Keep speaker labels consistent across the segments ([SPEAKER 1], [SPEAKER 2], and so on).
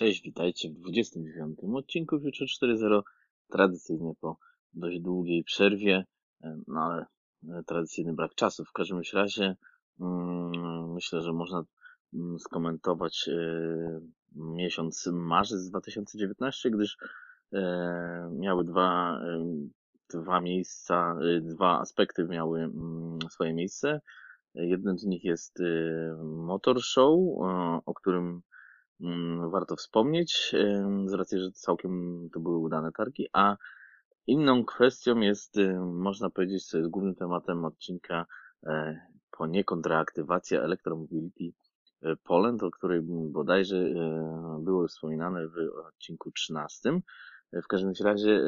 [SPEAKER 1] Cześć, witajcie w 29 odcinku Future 4.0. Tradycyjnie po dość długiej przerwie, e, no ale e, tradycyjny brak czasu. W każdym razie mm, myślę, że można mm, skomentować e, miesiąc marzec 2019, gdyż miały dwa, dwa miejsca, dwa aspekty miały mm, swoje miejsce. Jednym z nich jest Motor Show, o którym warto wspomnieć, z racji, że całkiem to były udane targi, a inną kwestią jest, można powiedzieć, co jest głównym tematem odcinka e, poniekąd reaktywacja Electromobility e, Poland, o której bodajże e, było wspominane w odcinku 13. W każdym razie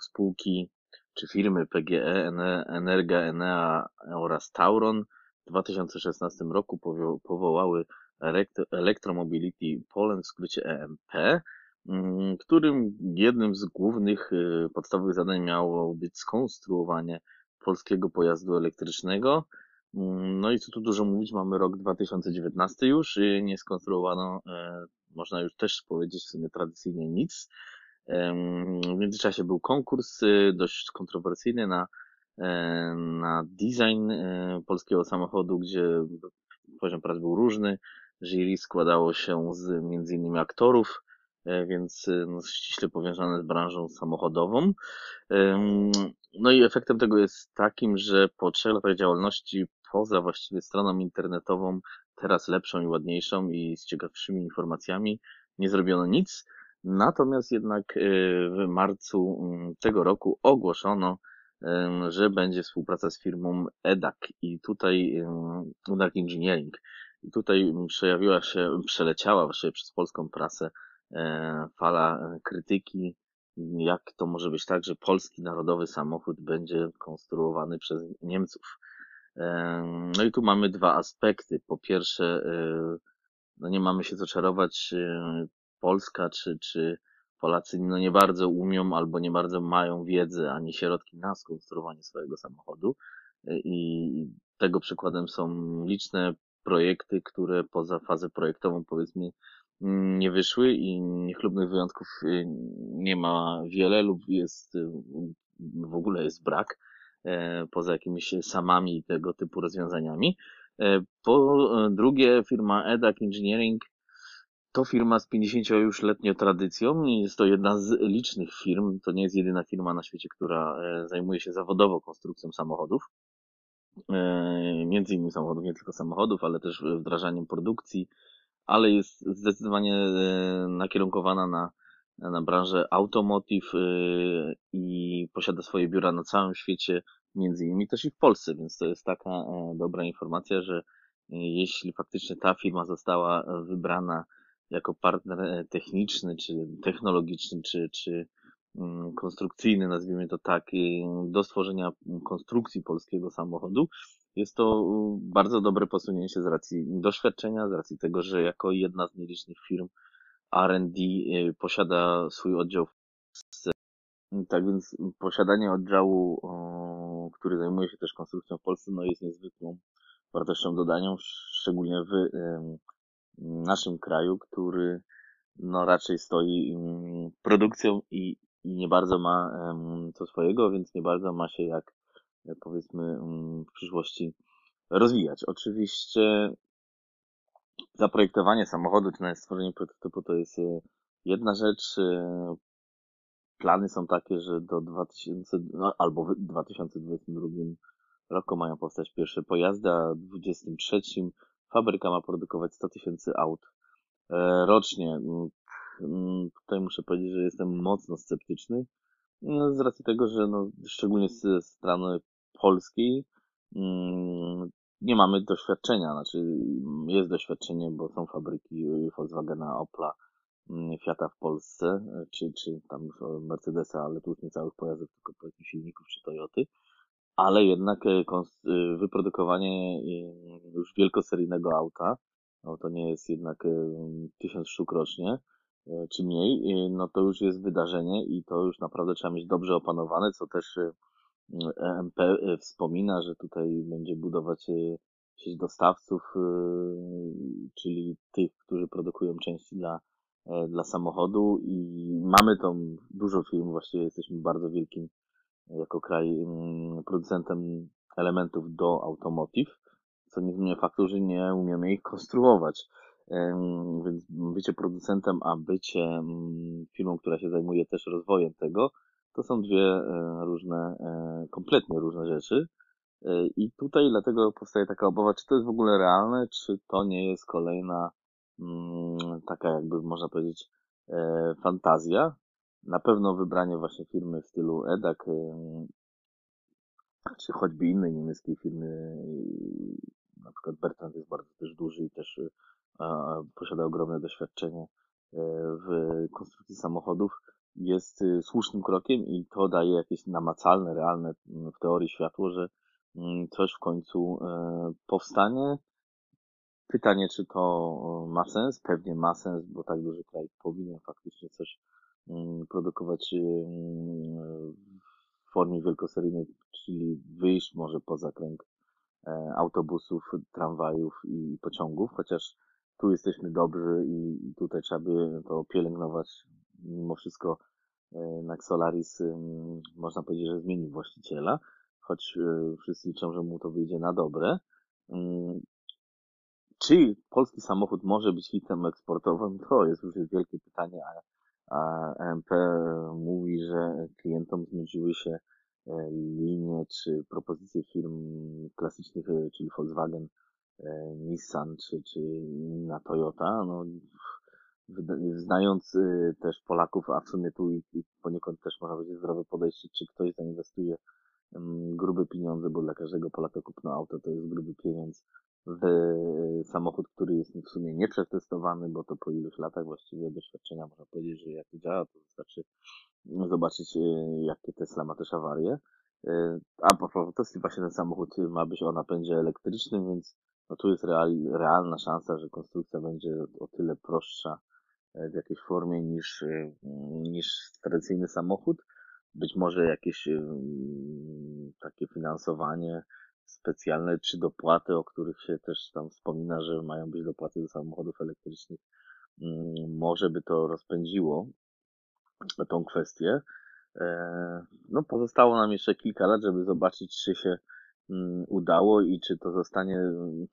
[SPEAKER 1] spółki czy firmy PGE, Energa, Enea oraz Tauron w 2016 roku powołały Electromobility Poland, w skrócie EMP, mm, którym jednym z głównych y, podstawowych zadań miało być skonstruowanie polskiego pojazdu elektrycznego. Mm, no i co tu dużo mówić, mamy rok 2019 już, nie skonstruowano, e, można już też powiedzieć w sumie tradycyjnie nic. W międzyczasie był konkurs y, dość kontrowersyjny na, e, na design e, polskiego samochodu, gdzie poziom prac był różny. Jury składało się z między innymi aktorów, e, więc e, no, ściśle powiązane z branżą samochodową. No i efektem tego jest takim, że po trzech latach działalności, poza właściwie stroną internetową, teraz lepszą i ładniejszą i z ciekawszymi informacjami, nie zrobiono nic. Natomiast jednak e, w marcu mm, tego roku ogłoszono, że będzie współpraca z firmą EDAC i tutaj EDAC Engineering. I tutaj przejawiła się, przeleciała właściwie przez polską prasę e, fala krytyki, jak to może być tak, że polski narodowy samochód będzie konstruowany przez Niemców. E, no i tu mamy dwa aspekty. Po pierwsze, e, no nie mamy się co czarować, Polska czy, czy Polacy no nie bardzo umią albo nie bardzo mają wiedzy ani środki na skonstruowanie swojego samochodu. I tego przykładem są liczne projekty, które poza fazę projektową powiedzmy nie wyszły i niechlubnych wyjątków y, nie ma wiele lub jest y, w ogóle jest brak e, poza jakimiś samami tego typu rozwiązaniami. E, po drugie firma EDAC Engineering to firma z 50 już letnią tradycją i jest to jedna z licznych firm, to nie jest jedyna firma na świecie, która e, zajmuje się zawodowo konstrukcją samochodów. E, między innymi samochodów, nie tylko samochodów, ale też wdrażaniem produkcji, ale jest zdecydowanie e, nakierunkowana na, na branżę automotive e, i posiada swoje biura na całym świecie, między innymi też i w Polsce, więc to jest taka dobra informacja, że jeśli faktycznie ta firma została wybrana jako partner techniczny, czy technologiczny, czy, czy konstrukcyjny, nazwijmy to tak, do stworzenia konstrukcji polskiego samochodu. Jest to bardzo dobre posunięcie z racji doświadczenia, z racji tego, że jako jedna z nielicznych firm R&D y, posiada swój oddział. Tak więc posiadanie oddziału, który zajmuje się też konstrukcją w Polsce, no jest niezwykłą wartością dodanią, szczególnie w naszym kraju, który no raczej stoi produkcją i i nie bardzo ma to swojego, więc nie bardzo ma się jak e, powiedzmy w przyszłości rozwijać. Oczywiście zaprojektowanie samochodu, czy nawet stworzenie prototypu to jest e, jedna rzecz. E, plany są takie, że do 2000, no, albo w 2022 roku mają powstać pierwsze pojazdy, a w 2023 fabryka ma produkować 100 tysięcy aut rocznie. Mm, tutaj muszę powiedzieć, że jestem mocno sceptyczny no, z racji tego, że no, szczególnie z strony polskiej mm, nie mamy doświadczenia, znaczy jest doświadczenie, bo są fabryki Volkswagena, Opla, mm, Fiata w Polsce, czy, czy tam Mercedesa, ale tu już nie całych pojazdów, tylko powiedzmy silników czy Toyoty, ale jednak e, e, wyprodukowanie e, już wielkoseryjnego auta, no to nie jest jednak tysiąc sztuk rocznie, E, czy mniej, e, no to już jest wydarzenie i to już naprawdę trzeba mieć dobrze opanowane, co też EMP e, wspomina, że tutaj będzie budować sieć dostawców, czyli tych, którzy produkują części dla e, dla samochodu i mamy tą dużo firm, właściwie jesteśmy bardzo wielkim jako kraj producentem elementów do automotive, co nie zmienia faktu, że nie umiemy ich konstruować. Więc bycie producentem, a bycie mm, firmą, która się zajmuje też rozwojem tego, to są dwie e, różne, e, kompletnie różne rzeczy. E, I tutaj dlatego powstaje taka obawa, czy to jest w ogóle realne, czy to nie jest kolejna mm, taka jakby można powiedzieć fantazja. Na pewno wybranie właśnie firmy w stylu EDAC, czy choćby innej niemieckiej firmy, na przykład Bertrand jest bardzo też duży i też ogromne doświadczenie w konstrukcji samochodów, jest y, słusznym krokiem i to daje jakieś namacalne, realne mm, w teorii światło, że mm, coś w końcu e, powstanie. Pytanie, czy to ma sens? Pewnie ma sens, bo tak duży kraj powinien faktycznie coś mm, produkować w formie wielkoseryjnej, czyli wyjść może poza kręg e, autobusów, tramwajów i pociągów, chociaż tu jesteśmy dobrzy i tutaj trzeba by to pielęgnować. Mimo wszystko e, Naxolaris można powiedzieć, że zmienił właściciela, choć e, wszyscy liczą, że mu to wyjdzie na dobre. Czy polski samochód może być hitem eksportowym? To jest już wielkie pytanie, a, a EMP mówi, że klientom znudziły się e, linie czy propozycje firm klasycznych, czyli Volkswagen, E, Nissan czy, czy inna Toyota, no, znając y, też Polaków, a w sumie tu poniekąd też można powiedzieć zdrowe podejście, czy ktoś zainwestuje grube pieniądze, bo dla każdego Polaka kupno auto to jest gruby pieniądz w y, samochód, który jest w sumie nieprzetestowany, bo to po iluś latach właściwie doświadczenia można powiedzieć, że jak to działa, to wystarczy zobaczyć, y, jakie Tesla ma też awarie. A po prostu właśnie ten samochód ma być o napędzie elektrycznym, więc no tu jest real, realna szansa, że konstrukcja będzie o tyle prostsza e, w jakiejś formie niż, e, niż tradycyjny samochód. Być może jakieś e, takie finansowanie specjalne, czy dopłaty, o których się też tam wspomina, że mają być dopłaty do samochodów elektrycznych, może by to rozpędziło tą kwestię. No, pozostało nam jeszcze kilka lat, żeby zobaczyć, czy się Mm, udało i czy to zostanie,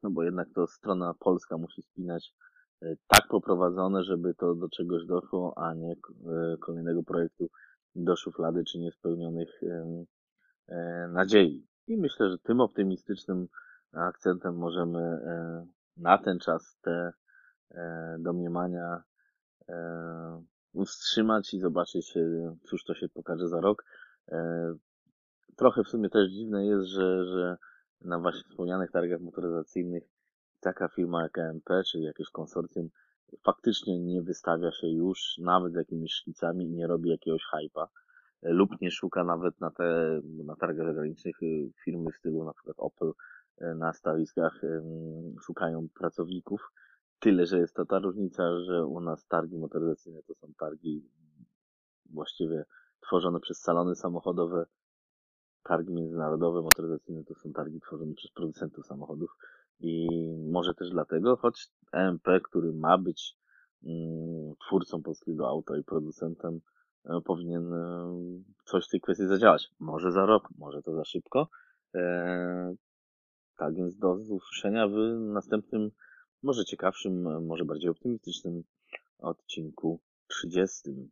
[SPEAKER 1] no bo jednak to strona polska musi spinać e, tak poprowadzone, żeby to do czegoś doszło, a nie e, kolejnego projektu do szuflady czy niespełnionych e, nadziei. I myślę, że tym optymistycznym akcentem możemy na ten czas te domniemania wstrzymać i zobaczyć, cóż to się pokaże za rok trochę w sumie też dziwne jest, że, że na właśnie wspomnianych targach motoryzacyjnych taka firma jak EMP, czy jakieś konsorcjum, faktycznie nie wystawia się już nawet z jakimiś szkicami i nie robi jakiegoś hypa lub nie szuka nawet na te, na targach zagranicznych y, firmy w stylu na przykład Opel y, na stawiskach szukają pracowników. Tyle, że jest to ta różnica, że u nas targi motoryzacyjne to są targi właściwie tworzone przez salony samochodowe, targi międzynarodowe, motoryzacyjne to są targi tworzone przez producentów samochodów i może też dlatego, choć EMP, który ma być mm, twórcą polskiego auta i producentem, e, powinien e, coś w tej kwestii zadziałać. Może za rok, może to za szybko. E, tak więc do usłyszenia w następnym, może ciekawszym, może bardziej optymistycznym odcinku 30.